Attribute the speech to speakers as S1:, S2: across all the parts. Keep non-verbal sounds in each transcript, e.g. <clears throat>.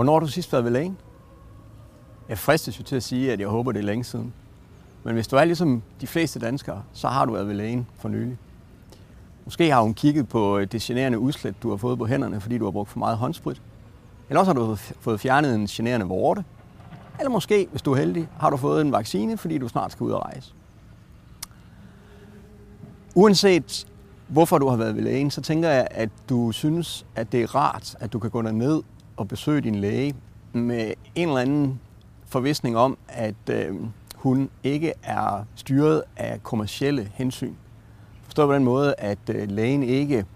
S1: Hvornår har du sidst været ved lægen? Jeg fristes jo til at sige, at jeg håber, det er længe siden. Men hvis du er ligesom de fleste danskere, så har du været ved lægen for nylig. Måske har hun kigget på øh, det generende udslæt, du har fået på hænderne, fordi du har brugt for meget håndsprit. Eller også har du fået fjernet en generende vorte. Eller måske, hvis du er heldig, har du fået en vaccine, fordi du snart skal ud og rejse. Uanset hvorfor du har været ved lægen, så tænker jeg, at du synes, at det er rart, at du kan gå ned at besøge din læge med en eller anden forvisning om, at øh, hun ikke er styret af kommercielle hensyn. Forstå på den måde, at øh, lægen ikke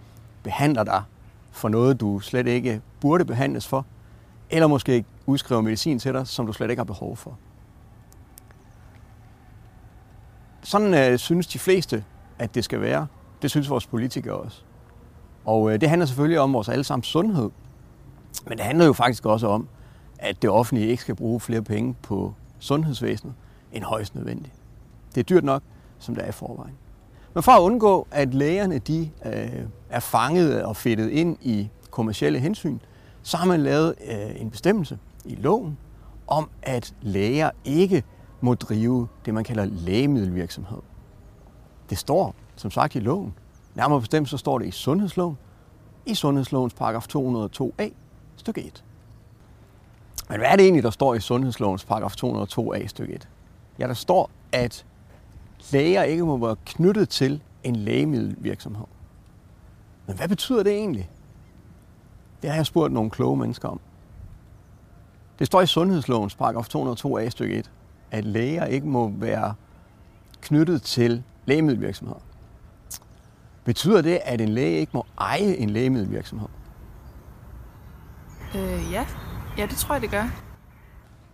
S1: behandler dig for noget, du slet ikke burde behandles for, eller måske udskriver medicin til dig, som du slet ikke har behov for. Sådan øh, synes de fleste, at det skal være. Det synes vores politikere også. Og øh, det handler selvfølgelig om vores allesammens sundhed. Men det handler jo faktisk også om, at det offentlige ikke skal bruge flere penge på sundhedsvæsenet end højst nødvendigt. Det er dyrt nok, som det er i forvejen. Men for at undgå, at lægerne de, øh, er fanget og fedtet ind i kommercielle hensyn, så har man lavet øh, en bestemmelse i loven om, at læger ikke må drive det, man kalder lægemiddelvirksomhed. Det står, som sagt, i loven. Nærmere bestemt så står det i sundhedsloven, i sundhedslovens paragraf 202a, stykke 1. Men hvad er det egentlig, der står i sundhedslovens paragraf 202a, stykke 1? Ja, der står, at læger ikke må være knyttet til en lægemiddelvirksomhed. Men hvad betyder det egentlig? Det har jeg spurgt nogle kloge mennesker om. Det står i sundhedslovens paragraf 202a stykke 1, at læger ikke må være knyttet til lægemiddelvirksomheder. Betyder det, at en læge ikke må eje en lægemiddelvirksomhed?
S2: Øh, ja. Ja, det tror jeg, det gør.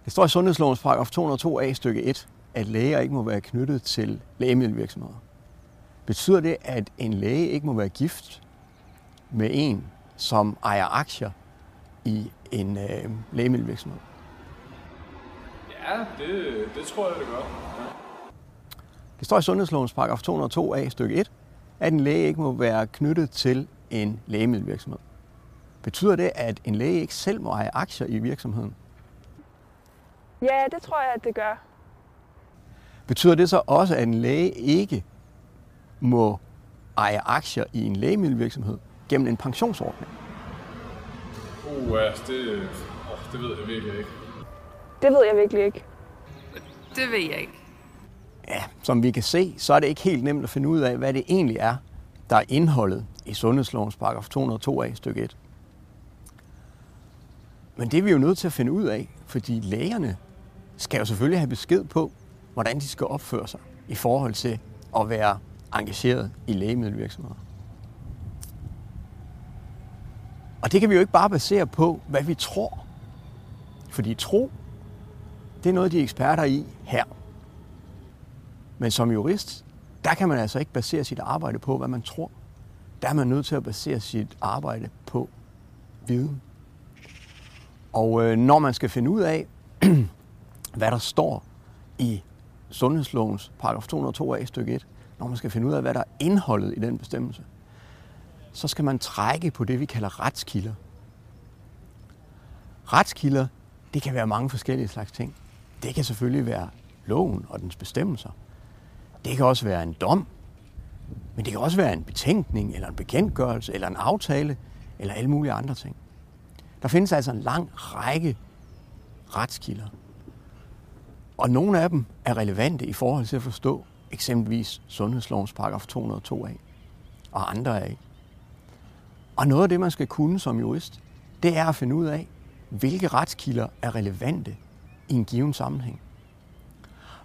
S1: Det står i sundhedslovens paragraf 202a stykke 1, at læger ikke må være knyttet til lægemiddelvirksomheder. Betyder det, at en læge ikke må være gift med en, som ejer aktier i en øh, lægemiddelvirksomhed?
S3: Ja, det, det tror jeg, det gør. Ja.
S1: Det står i sundhedslovens paragraf 202a stykke 1, at en læge ikke må være knyttet til en lægemiddelvirksomhed. Betyder det, at en læge ikke selv må eje aktier i virksomheden?
S4: Ja, det tror jeg, at det gør.
S1: Betyder det så også, at en læge ikke må eje aktier i en lægemiddelvirksomhed gennem en pensionsordning?
S3: Uh, det, oh, det ved jeg virkelig ikke.
S4: Det ved jeg virkelig ikke.
S2: Det ved jeg ikke.
S1: Ja, som vi kan se, så er det ikke helt nemt at finde ud af, hvad det egentlig er, der er indholdet i sundhedslovens paragraf 202a stykke 1. Men det er vi jo nødt til at finde ud af, fordi lægerne skal jo selvfølgelig have besked på, hvordan de skal opføre sig i forhold til at være engageret i lægemiddelvirksomheder. Og det kan vi jo ikke bare basere på, hvad vi tror. Fordi tro, det er noget, de er eksperter i her. Men som jurist, der kan man altså ikke basere sit arbejde på, hvad man tror. Der er man nødt til at basere sit arbejde på viden. Og øh, når man skal finde ud af, <clears throat> hvad der står i sundhedslovens paragraf 202a stykke 1, når man skal finde ud af, hvad der er indholdet i den bestemmelse, så skal man trække på det, vi kalder retskilder. Retskilder, det kan være mange forskellige slags ting. Det kan selvfølgelig være loven og dens bestemmelser. Det kan også være en dom, men det kan også være en betænkning, eller en bekendtgørelse, eller en aftale, eller alle mulige andre ting. Der findes altså en lang række retskilder. Og nogle af dem er relevante i forhold til at forstå eksempelvis sundhedslovens paragraf 202a, og andre er ikke. Og noget af det, man skal kunne som jurist, det er at finde ud af, hvilke retskilder er relevante i en given sammenhæng.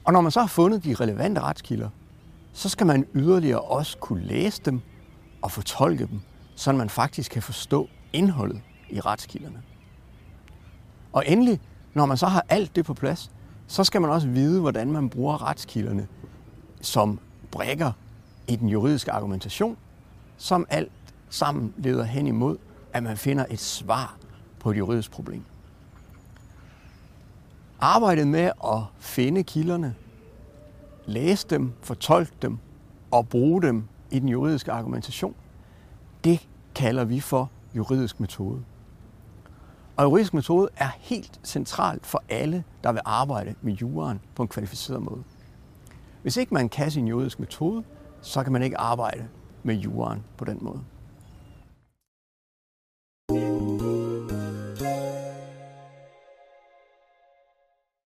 S1: Og når man så har fundet de relevante retskilder, så skal man yderligere også kunne læse dem og fortolke dem, så man faktisk kan forstå indholdet i retskilderne. Og endelig, når man så har alt det på plads, så skal man også vide, hvordan man bruger retskilderne som brækker i den juridiske argumentation, som alt sammen leder hen imod, at man finder et svar på et juridisk problem. Arbejdet med at finde kilderne, læse dem, fortolke dem og bruge dem i den juridiske argumentation, det kalder vi for juridisk metode. Og juridisk metode er helt centralt for alle, der vil arbejde med juraen på en kvalificeret måde. Hvis ikke man kan sin juridisk metode, så kan man ikke arbejde med juraen på den måde.